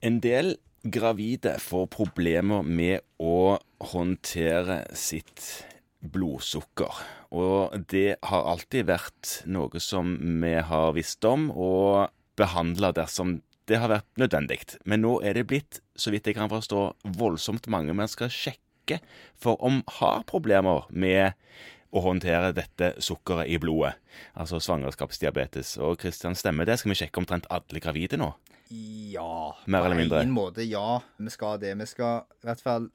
En del gravide får problemer med å håndtere sitt blodsukker. Og det har alltid vært noe som vi har visst om og behandla dersom det har vært nødvendig. Men nå er det blitt, så vidt jeg kan forstå, voldsomt mange mennesker sjekke for om har problemer med å håndtere dette sukkeret i blodet. Altså svangerskapsdiabetes. Og Kristian, stemmer det? Skal vi sjekke omtrent alle gravide nå? Ja. Mer eller mindre. På en måte, ja. Vi skal det. Vi skal i hvert fall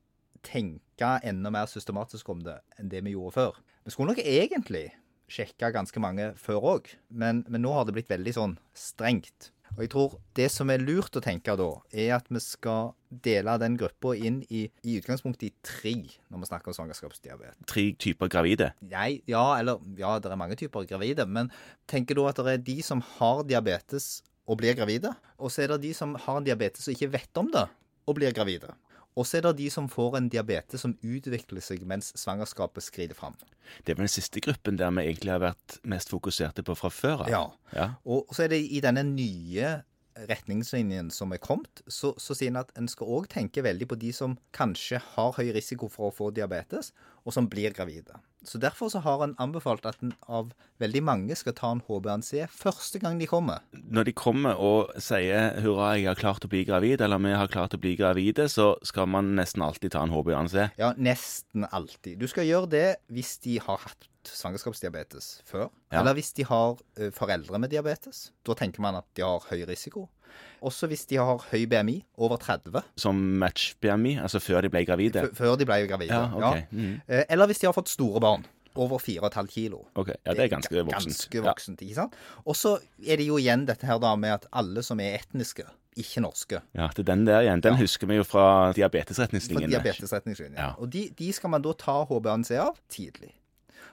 tenke enda mer systematisk om det enn det vi gjorde før. Vi skulle nok egentlig sjekke ganske mange før òg, men, men nå har det blitt veldig sånn strengt. Og jeg tror det som er lurt å tenke da, er at vi skal dele den gruppa inn i, i utgangspunktet i tre når vi snakker om svangerskapsdiabetes. Tre typer gravide. Nei, ja, eller ja, det er mange typer gravide, men tenker du at det er de som har diabetes og blir gravide, og så er det de som har en diabetes og ikke vet om det, og blir gravide. Og så er det de som får en diabetes som utvikler seg mens svangerskapet skrider fram. Det er vel den siste gruppen der vi egentlig har vært mest fokuserte på fra før av. Ja. Ja. Og så er det i denne nye retningslinjen som er kommet, så, så sier en at en skal òg tenke veldig på de som kanskje har høy risiko for å få diabetes, og som blir gravide. Så Derfor så har en anbefalt at en av veldig mange skal ta en HbA1c første gang de kommer. Når de kommer og sier 'hurra, jeg har klart å bli gravid', eller 'vi har klart å bli gravide', så skal man nesten alltid ta en HbA1c. Ja, nesten alltid. Du skal gjøre det hvis de har hatt svangerskapsdiabetes før. Ja. Eller hvis de har eh, foreldre med diabetes. Da tenker man at de har høy risiko. Også hvis de har høy BMI, over 30, Som match-BMI, altså før de ble gravide. f- før de ble gravide. Ja, Okay. ja. Mm. Eller hvis de har fått store barn. Over 4,5 kilo. Ok, Ja, det er ganske voksent. Ganske voksent, ikke sant? Og så er det jo igjen dette her da med at alle som er etniske, ikke norske Ja, ja, det er den der igjen. Den husker vi jo fra diabetesretningslinjene. diabetesretningslinjen. Ja. Og de, de skal man da ta HbA1c av tidlig.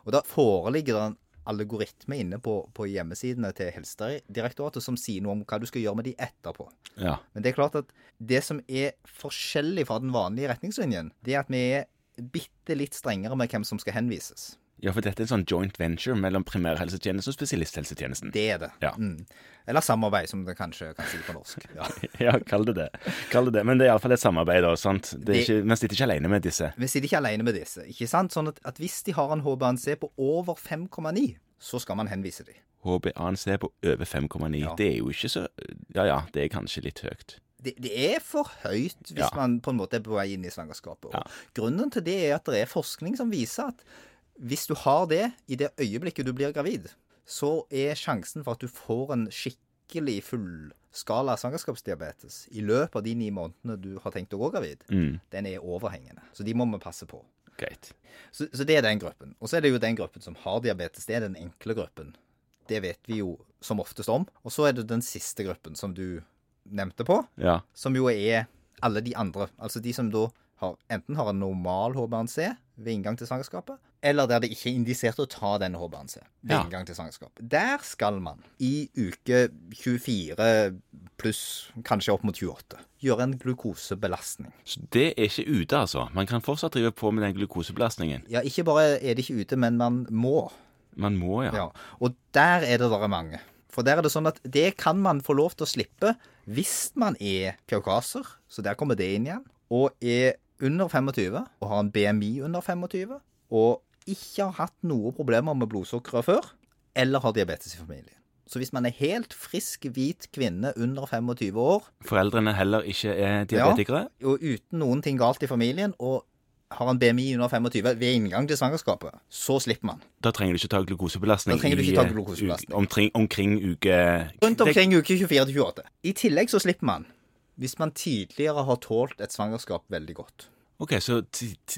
Og da foreligger det en algoritme inne på, på hjemmesidene til Helsedirektoratet som sier noe om hva du skal gjøre med de etterpå. Ja. Men det er klart at det som er forskjellig fra den vanlige retningslinjen, det er at vi er bitte litt strengere med hvem som skal henvises. Ja, for dette er en sånn joint venture mellom primærhelsetjenesten og spesialisthelsetjenesten. Det er det. Ja. Mm. Eller samarbeid, som det kanskje kan si på norsk. Ja. Ja, kall det det. Kall det det. Men det er iallfall et samarbeid, da. sant? Det er Det- ikke, vi sitter ikke alene med disse. Vi sitter ikke alene med disse. ikke sant? Sånn at, at hvis de har en HbA1c på over 5,9, så skal man henvise dem. HbA1c på over 5,9. Ja. Det er jo ikke så Ja ja, det er kanskje litt høyt. Det, det er for høyt hvis Ja. man på en måte er på vei inn i svangerskapet. Og Ja. Grunnen til det er at det er forskning som viser at hvis du har det i det øyeblikket du blir gravid, så er sjansen for at du får en skikkelig fullskala svangerskapsdiabetes i løpet av de ni månedene du har tenkt å gå gravid, Mm, den er overhengende. Så de må vi passe på. greit. Så, så det er den gruppen. Og så er det jo den gruppen som har diabetes. Det er den enkle gruppen. Det vet vi jo som oftest om. Og så er det den siste gruppen som du nevnte på, Ja. som jo er alle de andre. Altså de som da har, enten har en normal HbA1c ved inngang til svangerskapet, eller der det ikke er indisert å ta den HbA1c ved Ja. inngang til svangerskap. Der skal man i uke 24 pluss kanskje opp mot 28 gjøre en glukosebelastning. Så det er ikke ute, altså. Man kan fortsatt drive på med den glukosebelastningen. Ja, ikke bare er det ikke ute, men man må. Man må, ja. Ja, og der er det bare mange. For der er det sånn at det kan man få lov til å slippe hvis man er kaukaser, så der kommer det inn igjen, og er under 25 og har en BMI under 25, og ikke har hatt noen problemer med blodsukkeret før, eller har diabetes i familien. Så hvis man er helt frisk, hvit kvinne under 25 år, Foreldrene heller ikke er diabetikere. Ja, og uten noen ting galt i familien, og har en BMI under 25 ved inngang til svangerskapet, så slipper man. Da trenger du ikke ta glukosebelastning Da trenger du ikke ta eh, glukosebelastning. Omkring, omkring uke Rundt omkring uke 24-28. I tillegg så slipper man hvis man tidligere har tålt et svangerskap veldig godt. Ok, så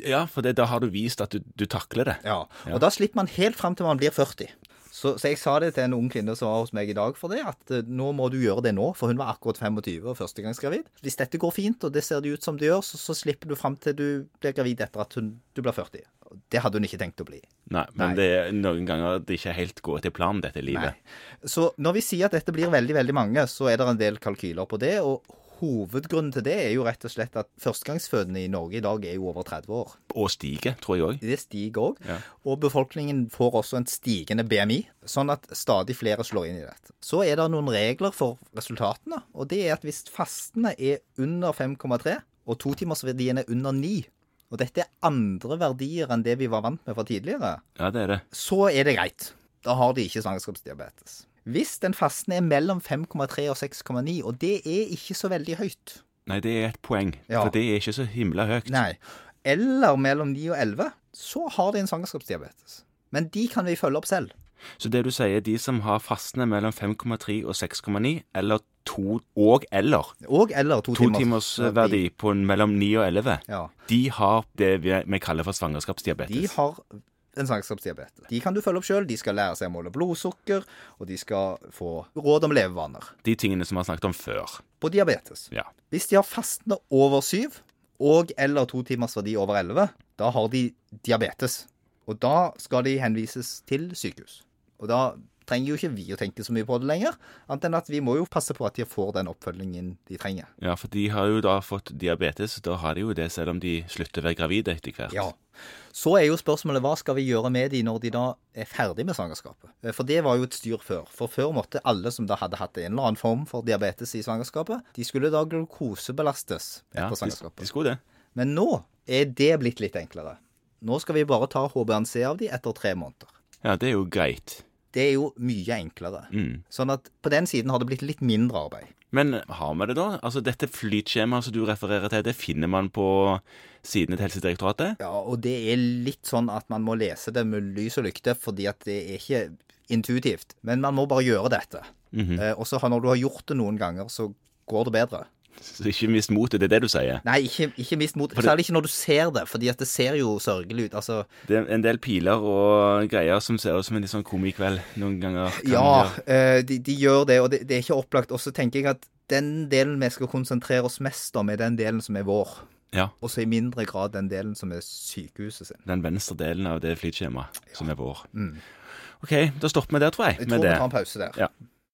Ja, for det, da har du vist at du, du takler det. Ja, Og da slipper man helt fram til man blir 40. Så, så jeg sa det til en ung kvinne som var hos meg i dag for det, at eh, nå må du gjøre det nå, for hun var akkurat 25 og førstegangsgravid. Hvis dette går fint, og det ser det ut som det gjør, så, så slipper du fram til du blir gravid etter at hun, du blir 40. Det hadde hun ikke tenkt å bli. Nei, men Nei. det er noen ganger det ikke helt går etter planen, dette livet. Nei. Så når vi sier at dette blir veldig, veldig mange, så er det en del kalkyler på det. Og Hovedgrunnen til det er jo rett og slett at førstegangsfødende i Norge i dag er jo over 30 år. Og stiger, tror jeg òg. Det stiger òg. Ja. Og befolkningen får også en stigende BMI, sånn at stadig flere slår inn i dette. Så er det noen regler for resultatene, og det er at hvis fastene er under 5,3, og totimersverdien er under 9, og dette er andre verdier enn det vi var vant med fra tidligere, Ja, det er det. så er det greit. Da har de ikke svangerskapsdiabetes. Hvis den fasten er mellom 5,3 og 6,9, og det er ikke så veldig høyt Nei, det er et poeng. Ja. For det er ikke så himla høyt. Nei. Eller mellom 9 og 11, så har de en svangerskapsdiabetes. Men de kan vi følge opp selv. Så det du sier, de som har fastende mellom 5,3 og 6,9, eller to og eller Og eller to, to timers verdi på mellom 9 og 11, Ja. de har det vi, vi kaller for svangerskapsdiabetes? De har en svangerskapsdiabetes. De kan du følge opp sjøl. De skal lære seg å måle blodsukker, og de skal få råd om levevaner. De tingene som vi har snakket om før. På diabetes. Ja. Hvis de har fastende over syv, og eller to timers verdi over 11, da har de diabetes. Og da skal de henvises til sykehus. Og da trenger jo ikke vi å tenke så mye på det lenger, annet enn at vi må jo passe på at de får den oppfølgingen de trenger. ja, for de har jo da fått diabetes. Da har de jo det selv om de slutter å være gravide etter hvert. Ja. Så er jo spørsmålet hva skal vi gjøre med de når de da er ferdig med svangerskapet? Eh, For det var jo et styr før. For før måtte alle som da hadde hatt en eller annen form for diabetes i svangerskapet, de skulle da glukosebelastes Ja, etter de, svangerskapet. de skulle det. Men nå er det blitt litt enklere. Nå skal vi bare ta HBNC av de etter tre måneder. Ja, det er jo greit. Det er jo mye enklere. Mm. Sånn at på den siden har det blitt litt mindre arbeid. Men har vi det da? Altså Dette flytskjemaet som du refererer til, det finner man på sidene til Helsedirektoratet? Ja, og det er litt sånn at man må lese det med lys og lykte, fordi at det er ikke intuitivt. Men man må bare gjøre dette. Mhm. eh, og så når du har gjort det noen ganger, så går det bedre. Så ikke mist motet, det er det du sier? Nei, ikke, ikke mist mot. Det- Særlig ikke når du ser det, fordi at det ser jo sørgelig ut. Altså, Det er en del piler og greier som ser ut som en litt sånn komikveld noen ganger. ja, eh, de, de gjør det, og det, det er ikke opplagt. Og så tenker jeg at den delen vi skal konsentrere oss mest om, er den delen som er vår. ja. Og så i mindre grad den delen som er sykehuset sin. Den venstre delen av det flytskjemaet som er vår. Mm. OK, da stopper vi der, tror jeg. Jeg med tror vi det. tar en pause der. Ja.